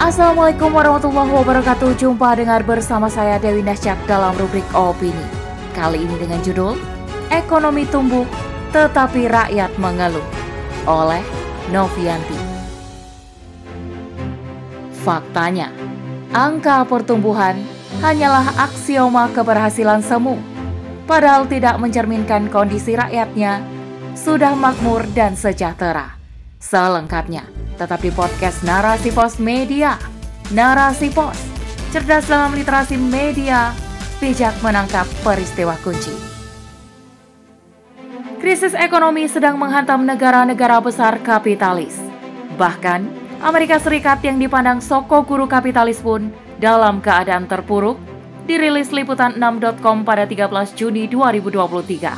Assalamualaikum warahmatullahi wabarakatuh. Jumpa dengar bersama saya Dewi Nasjak dalam rubrik Opini. Kali ini dengan judul Ekonomi tumbuh tetapi rakyat mengeluh Oleh Novianti. Faktanya, angka pertumbuhan hanyalah aksioma keberhasilan semu Padahal tidak mencerminkan kondisi rakyatnya sudah makmur dan sejahtera. Selengkapnya tetapi podcast Narasi Pos Media. Narasi Pos, cerdas dalam literasi media, bijak menangkap peristiwa kunci. Krisis ekonomi sedang menghantam negara-negara besar kapitalis. Bahkan, Amerika Serikat yang dipandang soko guru kapitalis pun dalam keadaan terpuruk, dirilis liputan6.com pada 13 Juni 2023.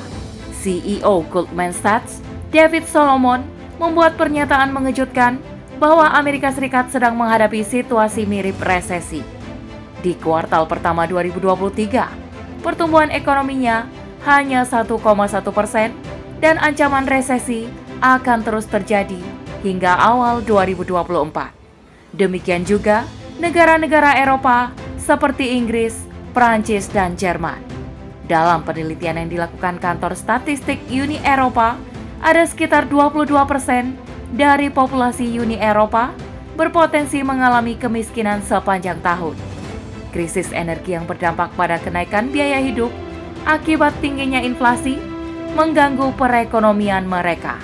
CEO Goldman Sachs, David Solomon, membuat pernyataan mengejutkan bahwa Amerika Serikat sedang menghadapi situasi mirip resesi. Di kuartal pertama 2023, pertumbuhan ekonominya hanya 1,1 persen dan ancaman resesi akan terus terjadi hingga awal 2024. Demikian juga negara-negara Eropa seperti Inggris, Prancis, dan Jerman. Dalam penelitian yang dilakukan kantor statistik Uni Eropa, ada sekitar 22 persen dari populasi Uni Eropa berpotensi mengalami kemiskinan sepanjang tahun. Krisis energi yang berdampak pada kenaikan biaya hidup akibat tingginya inflasi mengganggu perekonomian mereka.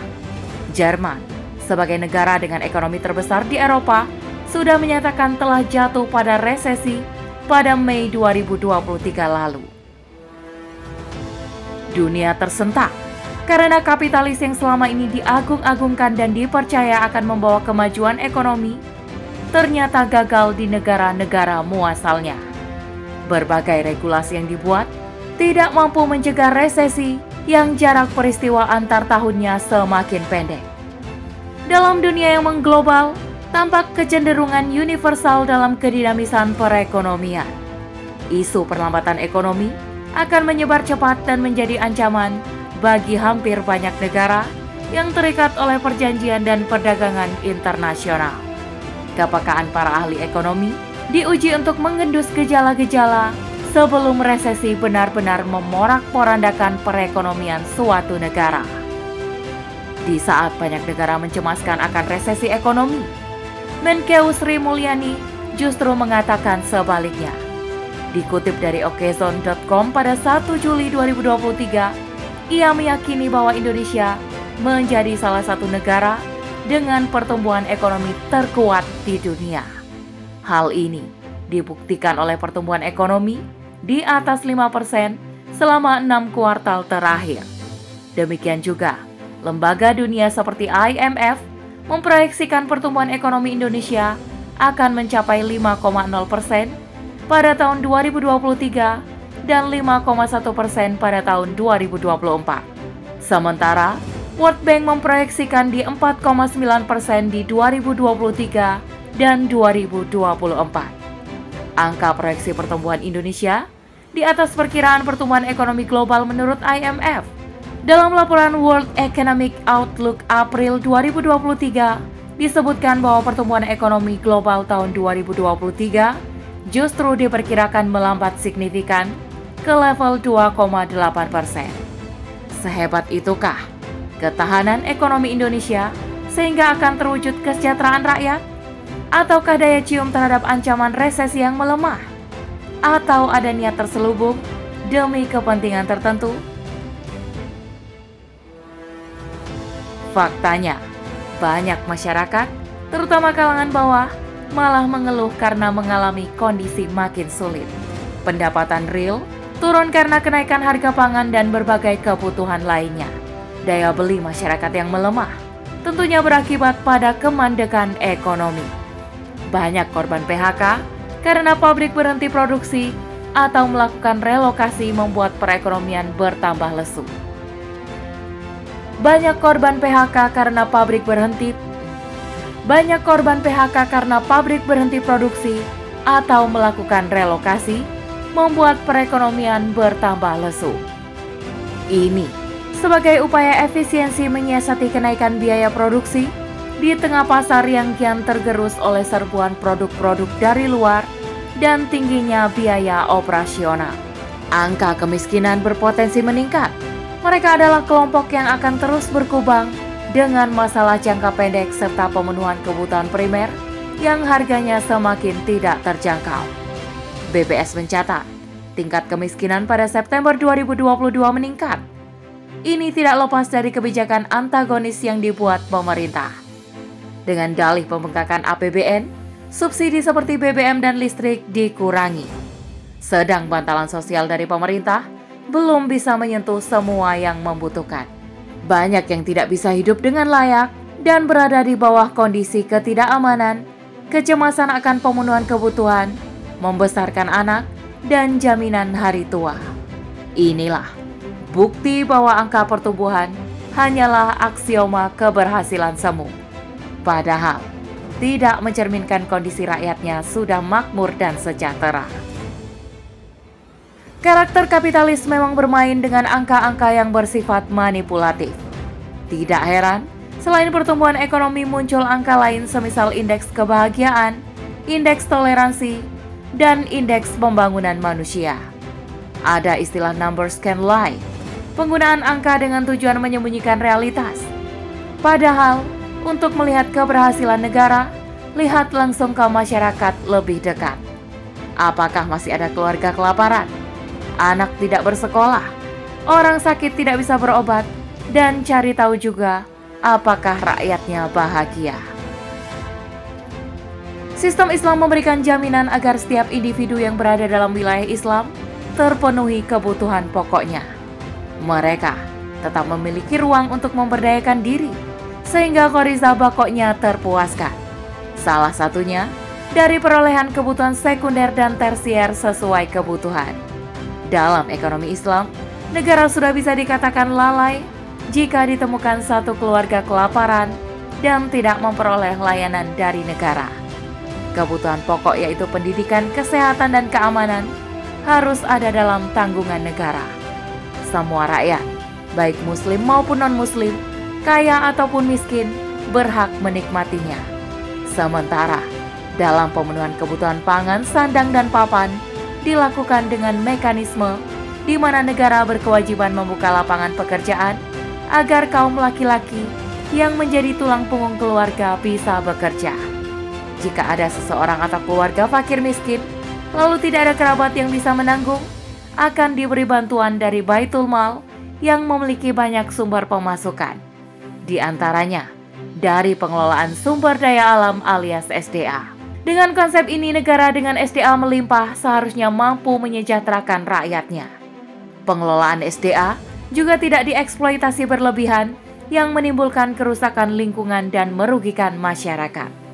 Jerman, sebagai negara dengan ekonomi terbesar di Eropa, sudah menyatakan telah jatuh pada resesi pada Mei 2023 lalu. Dunia tersentak karena kapitalis yang selama ini diagung-agungkan dan dipercaya akan membawa kemajuan ekonomi, ternyata gagal di negara-negara muasalnya. Berbagai regulasi yang dibuat tidak mampu mencegah resesi yang jarak peristiwa antar tahunnya semakin pendek. Dalam dunia yang mengglobal, tampak kecenderungan universal dalam kedinamisan perekonomian. Isu perlambatan ekonomi akan menyebar cepat dan menjadi ancaman bagi hampir banyak negara yang terikat oleh perjanjian dan perdagangan internasional. Kepekaan para ahli ekonomi diuji untuk mengendus gejala-gejala sebelum resesi benar-benar memorak-porandakan perekonomian suatu negara. Di saat banyak negara mencemaskan akan resesi ekonomi, Menkeu Sri Mulyani justru mengatakan sebaliknya. Dikutip dari okezon.com pada 1 Juli 2023, ia meyakini bahwa Indonesia menjadi salah satu negara dengan pertumbuhan ekonomi terkuat di dunia. Hal ini dibuktikan oleh pertumbuhan ekonomi di atas 5% selama enam kuartal terakhir. Demikian juga, lembaga dunia seperti IMF memproyeksikan pertumbuhan ekonomi Indonesia akan mencapai 5,0% pada tahun 2023 dan 5,1 persen pada tahun 2024. Sementara, World Bank memproyeksikan di 4,9 persen di 2023 dan 2024. Angka proyeksi pertumbuhan Indonesia di atas perkiraan pertumbuhan ekonomi global menurut IMF. Dalam laporan World Economic Outlook April 2023, disebutkan bahwa pertumbuhan ekonomi global tahun 2023 justru diperkirakan melambat signifikan ke level 2,8 persen. Sehebat itukah ketahanan ekonomi Indonesia sehingga akan terwujud kesejahteraan rakyat? Ataukah daya cium terhadap ancaman resesi yang melemah? Atau ada niat terselubung demi kepentingan tertentu? Faktanya, banyak masyarakat, terutama kalangan bawah, malah mengeluh karena mengalami kondisi makin sulit. Pendapatan real turun karena kenaikan harga pangan dan berbagai kebutuhan lainnya. Daya beli masyarakat yang melemah tentunya berakibat pada kemandekan ekonomi. Banyak korban PHK karena pabrik berhenti produksi atau melakukan relokasi membuat perekonomian bertambah lesu. Banyak korban PHK karena pabrik berhenti banyak korban PHK karena pabrik berhenti produksi atau melakukan relokasi membuat perekonomian bertambah lesu. Ini sebagai upaya efisiensi menyiasati kenaikan biaya produksi di tengah pasar yang kian tergerus oleh serbuan produk-produk dari luar dan tingginya biaya operasional. Angka kemiskinan berpotensi meningkat. Mereka adalah kelompok yang akan terus berkubang dengan masalah jangka pendek serta pemenuhan kebutuhan primer yang harganya semakin tidak terjangkau. BPS mencatat, tingkat kemiskinan pada September 2022 meningkat. Ini tidak lepas dari kebijakan antagonis yang dibuat pemerintah. Dengan dalih pembengkakan APBN, subsidi seperti BBM dan listrik dikurangi. Sedang bantalan sosial dari pemerintah belum bisa menyentuh semua yang membutuhkan. Banyak yang tidak bisa hidup dengan layak dan berada di bawah kondisi ketidakamanan, kecemasan akan pemenuhan kebutuhan, membesarkan anak, dan jaminan hari tua. Inilah bukti bahwa angka pertumbuhan hanyalah aksioma keberhasilan semu. Padahal, tidak mencerminkan kondisi rakyatnya sudah makmur dan sejahtera. Karakter kapitalis memang bermain dengan angka-angka yang bersifat manipulatif. Tidak heran, selain pertumbuhan ekonomi muncul angka lain semisal indeks kebahagiaan, indeks toleransi, dan indeks pembangunan manusia. Ada istilah numbers can lie, penggunaan angka dengan tujuan menyembunyikan realitas. Padahal, untuk melihat keberhasilan negara, lihat langsung ke masyarakat lebih dekat. Apakah masih ada keluarga kelaparan? Anak tidak bersekolah, orang sakit tidak bisa berobat, dan cari tahu juga apakah rakyatnya bahagia. Sistem Islam memberikan jaminan agar setiap individu yang berada dalam wilayah Islam terpenuhi kebutuhan pokoknya. Mereka tetap memiliki ruang untuk memberdayakan diri, sehingga koriza bakoknya terpuaskan. Salah satunya dari perolehan kebutuhan sekunder dan tersier sesuai kebutuhan. Dalam ekonomi Islam, negara sudah bisa dikatakan lalai jika ditemukan satu keluarga kelaparan dan tidak memperoleh layanan dari negara. Kebutuhan pokok yaitu pendidikan, kesehatan, dan keamanan harus ada dalam tanggungan negara. Semua rakyat, baik muslim maupun non-muslim, kaya ataupun miskin, berhak menikmatinya. Sementara, dalam pemenuhan kebutuhan pangan, sandang, dan papan dilakukan dengan mekanisme di mana negara berkewajiban membuka lapangan pekerjaan agar kaum laki-laki yang menjadi tulang punggung keluarga bisa bekerja. Jika ada seseorang atau keluarga fakir miskin, lalu tidak ada kerabat yang bisa menanggung, akan diberi bantuan dari Baitul Mal yang memiliki banyak sumber pemasukan. Di antaranya, dari pengelolaan sumber daya alam alias SDA. Dengan konsep ini, negara dengan SDA melimpah seharusnya mampu menyejahterakan rakyatnya. Pengelolaan SDA juga tidak dieksploitasi berlebihan yang menimbulkan kerusakan lingkungan dan merugikan masyarakat.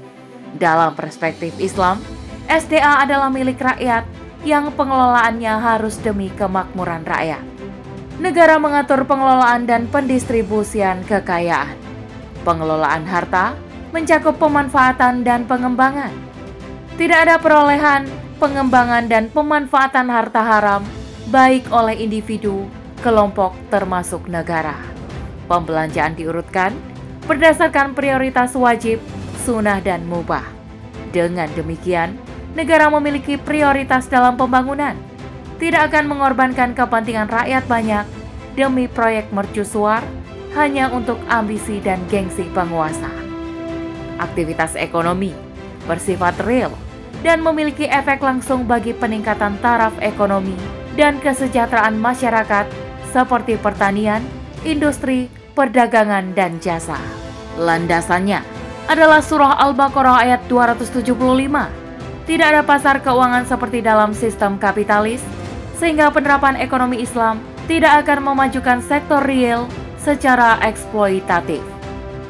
Dalam perspektif Islam, SDA adalah milik rakyat yang pengelolaannya harus demi kemakmuran rakyat. Negara mengatur pengelolaan dan pendistribusian kekayaan. Pengelolaan harta mencakup pemanfaatan dan pengembangan. Tidak ada perolehan, pengembangan, dan pemanfaatan harta haram baik oleh individu, kelompok, termasuk negara. Pembelanjaan diurutkan berdasarkan prioritas wajib sunnah, dan mubah. Dengan demikian, negara memiliki prioritas dalam pembangunan, tidak akan mengorbankan kepentingan rakyat banyak demi proyek mercusuar hanya untuk ambisi dan gengsi penguasa. Aktivitas ekonomi bersifat real dan memiliki efek langsung bagi peningkatan taraf ekonomi dan kesejahteraan masyarakat seperti pertanian, industri, perdagangan, dan jasa. Landasannya adalah surah Al-Baqarah ayat 275. Tidak ada pasar keuangan seperti dalam sistem kapitalis, sehingga penerapan ekonomi Islam tidak akan memajukan sektor real secara eksploitatif.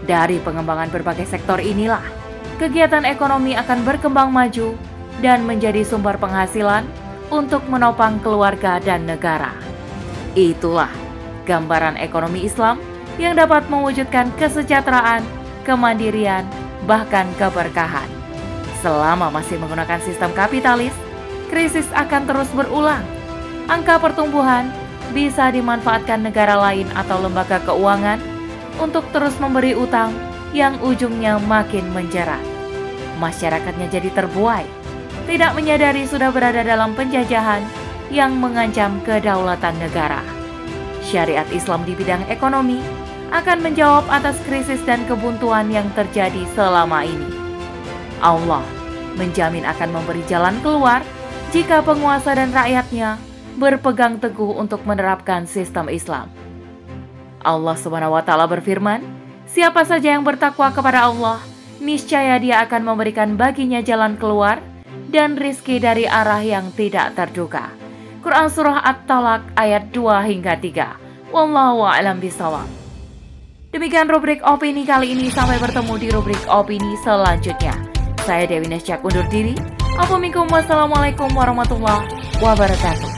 Dari pengembangan berbagai sektor inilah, kegiatan ekonomi akan berkembang maju dan menjadi sumber penghasilan untuk menopang keluarga dan negara. Itulah gambaran ekonomi Islam yang dapat mewujudkan kesejahteraan kemandirian, bahkan keberkahan. Selama masih menggunakan sistem kapitalis, krisis akan terus berulang. Angka pertumbuhan bisa dimanfaatkan negara lain atau lembaga keuangan untuk terus memberi utang yang ujungnya makin menjerat. Masyarakatnya jadi terbuai, tidak menyadari sudah berada dalam penjajahan yang mengancam kedaulatan negara. Syariat Islam di bidang ekonomi akan menjawab atas krisis dan kebuntuan yang terjadi selama ini. Allah menjamin akan memberi jalan keluar jika penguasa dan rakyatnya berpegang teguh untuk menerapkan sistem Islam. Allah taala berfirman, "Siapa saja yang bertakwa kepada Allah, niscaya Dia akan memberikan baginya jalan keluar dan rizki dari arah yang tidak terduga." Quran Surah At-Talak ayat 2 hingga 3. Wallahu a'lam bishawab. Demikian rubrik opini kali ini. Sampai bertemu di rubrik opini selanjutnya. Saya Dewi Nesjak undur diri. Assalamualaikum warahmatullahi wabarakatuh.